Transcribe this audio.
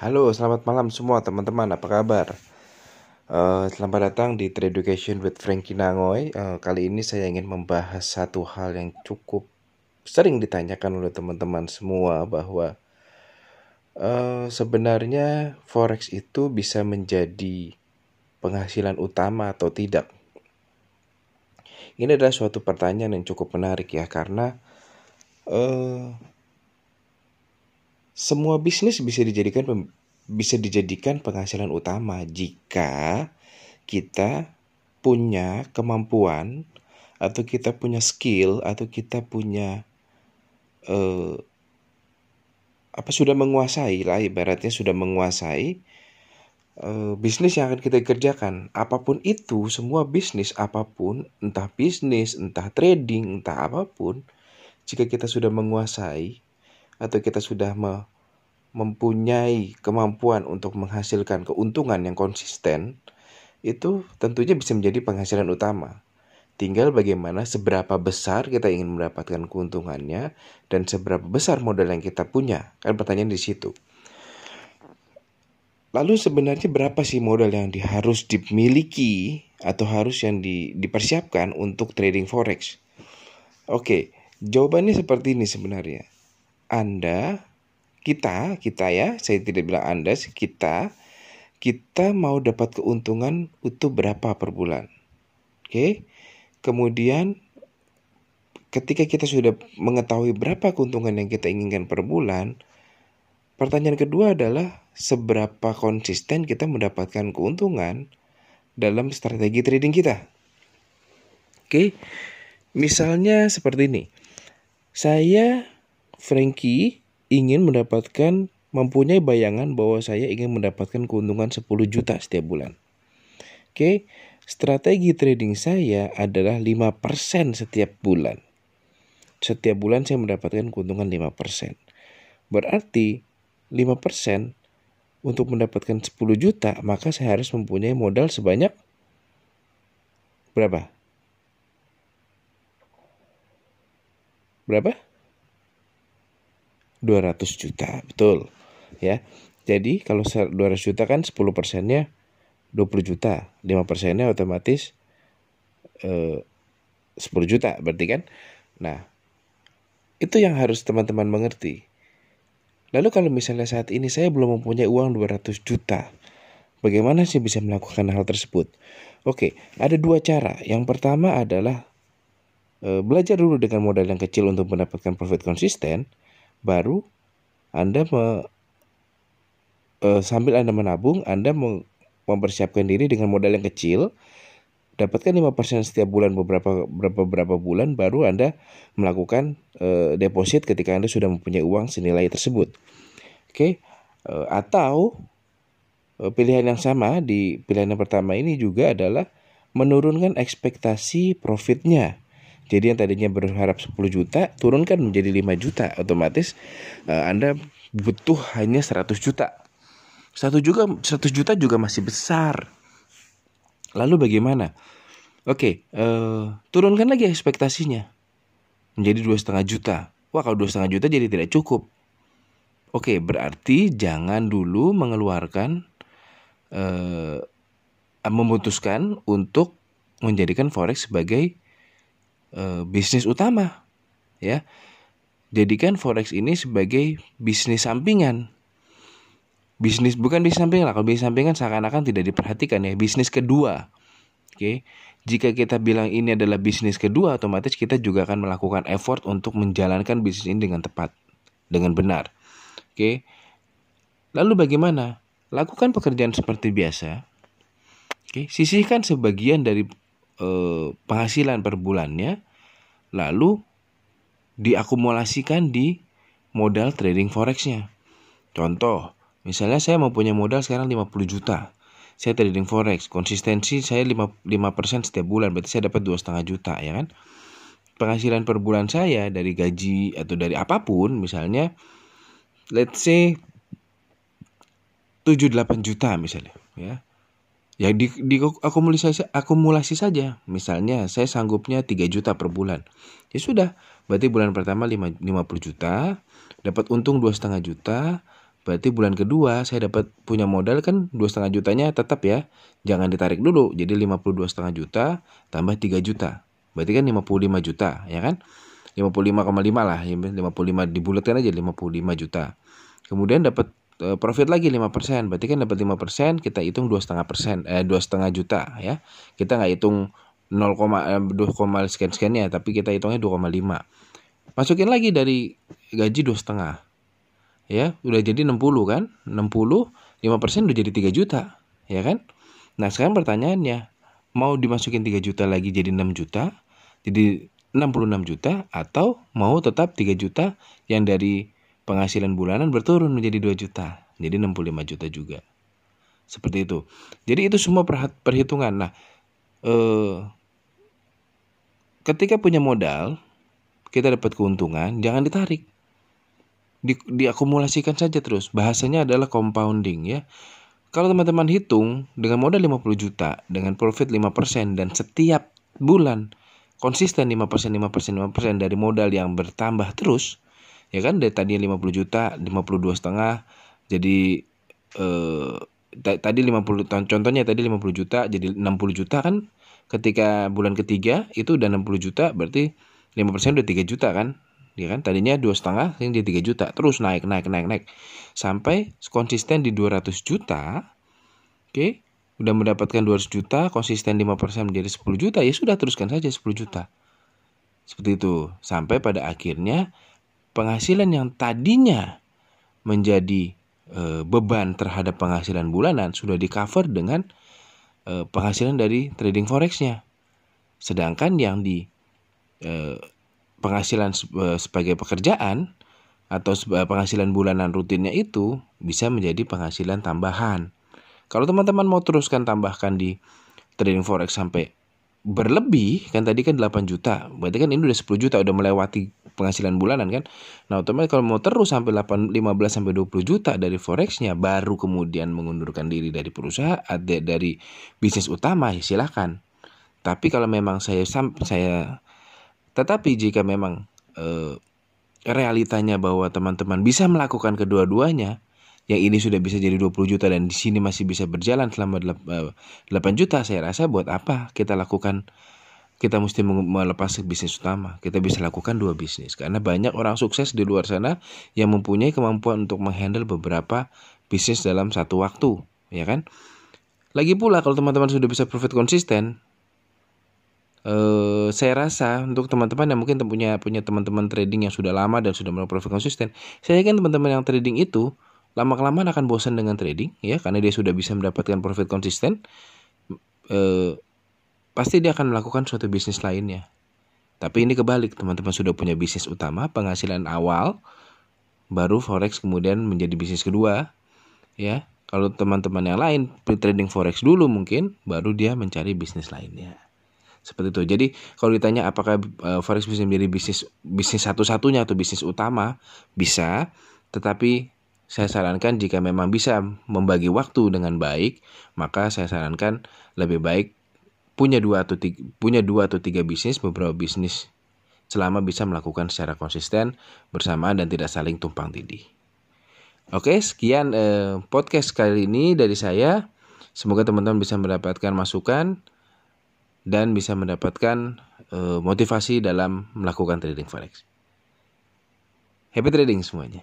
Halo, selamat malam semua teman-teman. Apa kabar? Uh, selamat datang di Trade Education with Frankie Nangoy. Uh, kali ini saya ingin membahas satu hal yang cukup sering ditanyakan oleh teman-teman semua bahwa uh, sebenarnya forex itu bisa menjadi penghasilan utama atau tidak. Ini adalah suatu pertanyaan yang cukup menarik ya karena uh, semua bisnis bisa dijadikan bisa dijadikan penghasilan utama jika kita punya kemampuan atau kita punya skill atau kita punya uh, apa sudah menguasai lah ibaratnya sudah menguasai uh, bisnis yang akan kita kerjakan. Apa pun itu semua bisnis apa pun entah bisnis entah trading entah apa pun jika kita sudah menguasai atau kita sudah me mempunyai kemampuan untuk menghasilkan keuntungan yang konsisten, itu tentunya bisa menjadi penghasilan utama. Tinggal bagaimana seberapa besar kita ingin mendapatkan keuntungannya dan seberapa besar modal yang kita punya. Kan pertanyaan di situ. Lalu sebenarnya berapa sih modal yang harus dimiliki atau harus yang di, dipersiapkan untuk trading forex? Oke, jawabannya seperti ini sebenarnya. Anda, kita, kita ya, saya tidak bilang Anda, kita, kita mau dapat keuntungan itu berapa per bulan. Oke, kemudian ketika kita sudah mengetahui berapa keuntungan yang kita inginkan per bulan, pertanyaan kedua adalah seberapa konsisten kita mendapatkan keuntungan dalam strategi trading kita. Oke, misalnya seperti ini. Saya Frankie ingin mendapatkan mempunyai bayangan bahwa saya ingin mendapatkan keuntungan 10 juta setiap bulan. Oke, strategi trading saya adalah 5% setiap bulan. Setiap bulan saya mendapatkan keuntungan 5%. Berarti 5% untuk mendapatkan 10 juta, maka saya harus mempunyai modal sebanyak berapa? Berapa? 200 juta, betul. Ya. Jadi kalau 200 juta kan 10 persennya 20 juta, 5 persennya otomatis eh, 10 juta, berarti kan? Nah, itu yang harus teman-teman mengerti. Lalu kalau misalnya saat ini saya belum mempunyai uang 200 juta, bagaimana sih bisa melakukan hal tersebut? Oke, ada dua cara. Yang pertama adalah e, belajar dulu dengan modal yang kecil untuk mendapatkan profit konsisten baru Anda me, uh, sambil Anda menabung, Anda mempersiapkan diri dengan modal yang kecil, dapatkan 5% setiap bulan beberapa berapa berapa bulan baru Anda melakukan uh, deposit ketika Anda sudah mempunyai uang senilai tersebut. Oke. Okay? Uh, atau pilihan yang sama di pilihan yang pertama ini juga adalah menurunkan ekspektasi profitnya. Jadi yang tadinya berharap 10 juta turunkan menjadi 5 juta otomatis uh, Anda butuh hanya 100 juta. Satu juga 100 juta juga masih besar. Lalu bagaimana? Oke, uh, turunkan lagi ekspektasinya menjadi dua setengah juta. Wah kalau dua setengah juta jadi tidak cukup. Oke, berarti jangan dulu mengeluarkan uh, memutuskan untuk menjadikan forex sebagai e, bisnis utama ya. Jadikan forex ini sebagai bisnis sampingan. Bisnis bukan bisnis sampingan lah. Kalau bisnis sampingan seakan-akan tidak diperhatikan ya. Bisnis kedua oke. Jika kita bilang ini adalah bisnis kedua otomatis kita juga akan melakukan effort untuk menjalankan bisnis ini dengan tepat dengan benar oke. Lalu bagaimana? Lakukan pekerjaan seperti biasa oke. Sisihkan sebagian dari eh, penghasilan per bulannya lalu diakumulasikan di modal trading forexnya. Contoh, misalnya saya mau punya modal sekarang 50 juta. Saya trading forex, konsistensi saya 5%, 5% setiap bulan, berarti saya dapat 2,5 juta ya kan. Penghasilan per bulan saya dari gaji atau dari apa pun misalnya let's say 7 8 juta misalnya ya Ya di, di akumulasi akumulasi saja. Misalnya saya sanggupnya 3 juta per bulan. Ya sudah, berarti bulan pertama 5, 50 juta, dapat untung dua setengah juta, Berarti bulan kedua saya dapat punya modal kan dua setengah jutanya tetap ya. Jangan ditarik dulu. Jadi 52 setengah juta tambah 3 juta. Berarti kan 55 juta ya kan. 55,5 lah. 55 dibulatkan aja 55 juta. Kemudian dapat profit lagi 5%. Berarti kan dapat 5%, kita hitung 2,5% eh 2,5 juta ya. Kita nggak hitung 0, eh, 2, sekian sekiannya tapi kita hitungnya 2,5. Masukin lagi dari gaji 2,5 ya udah jadi 60 kan 60 5% udah jadi 3 juta ya kan nah sekarang pertanyaannya mau dimasukin 3 juta lagi jadi 6 juta jadi 66 juta atau mau tetap 3 juta yang dari penghasilan bulanan berturun menjadi 2 juta jadi 65 juta juga seperti itu jadi itu semua perhitungan nah eh, ketika punya modal kita dapat keuntungan jangan ditarik di, diakumulasikan saja terus. Bahasanya adalah compounding ya. Kalau teman-teman hitung dengan modal 50 juta dengan profit 5% dan setiap bulan konsisten 5% 5% 5% dari modal yang bertambah terus ya kan dari tadi 50 juta 52 setengah. Jadi eh, tadi 50 contohnya tadi 50 juta jadi 60 juta kan? Ketika bulan ketiga itu udah 60 juta berarti 5% udah 3 juta kan? Ya kan tadinya dua setengah yang di 3 juta. Terus naik naik naik naik. Sampai konsisten di 200 juta oke? Okay? udah mendapatkan 200 juta konsisten 5% menjadi 10 juta ya sudah teruskan saja 10 juta. Seperti itu. Sampai pada akhirnya penghasilan yang tadinya menjadi e, beban terhadap penghasilan bulanan sudah di cover dengan e, penghasilan dari trading forexnya sedangkan yang di e, penghasilan eh, sebagai pekerjaan atau penghasilan bulanan rutinnya itu bisa menjadi penghasilan tambahan. Kalau teman-teman mau teruskan tambahkan di trading forex sampai berlebih kan tadi kan 8 juta. Berarti kan ini udah 10 juta udah melewati penghasilan bulanan kan? Nah otomatis kalau mau terus sampai 8, 15 sampai 20 juta dari forexnya baru kemudian mengundurkan diri dari perusahaan dari bisnis utama ya silahkan tapi kalau memang saya saya tetapi jika memang e, realitanya bahwa teman-teman bisa melakukan kedua-duanya, yang ini sudah bisa jadi 20 juta dan di sini masih bisa berjalan selama 8 eh, juta, saya rasa buat apa kita lakukan kita mesti melepas bisnis utama. Kita bisa lakukan dua bisnis karena banyak orang sukses di luar sana yang mempunyai kemampuan untuk menghandle beberapa bisnis dalam satu waktu, ya kan? Lagi pula kalau teman-teman sudah bisa profit konsisten, Uh, saya rasa untuk teman-teman yang mungkin punya punya teman-teman trading yang sudah lama dan sudah melakukan profit konsisten, saya yakin teman-teman yang trading itu lama kelamaan akan bosan dengan trading ya karena dia sudah bisa mendapatkan profit konsisten. Uh, pasti dia akan melakukan suatu bisnis lainnya. Tapi ini kebalik, teman-teman sudah punya bisnis utama, penghasilan awal, baru forex kemudian menjadi bisnis kedua, ya. Kalau teman-teman yang lain trading forex dulu mungkin, baru dia mencari bisnis lainnya seperti itu. Jadi kalau ditanya apakah uh, forex bisa menjadi bisnis bisnis satu-satunya atau bisnis utama, bisa. Tetapi saya sarankan jika memang bisa membagi waktu dengan baik, maka saya sarankan lebih baik punya dua atau tiga, punya dua atau tiga bisnis, beberapa bisnis selama bisa melakukan secara konsisten bersamaan dan tidak saling tumpang tindih. Oke, sekian eh, podcast kali ini dari saya. Semoga teman-teman bisa mendapatkan masukan dan bisa mendapatkan uh, motivasi dalam melakukan trading forex. Happy trading semuanya.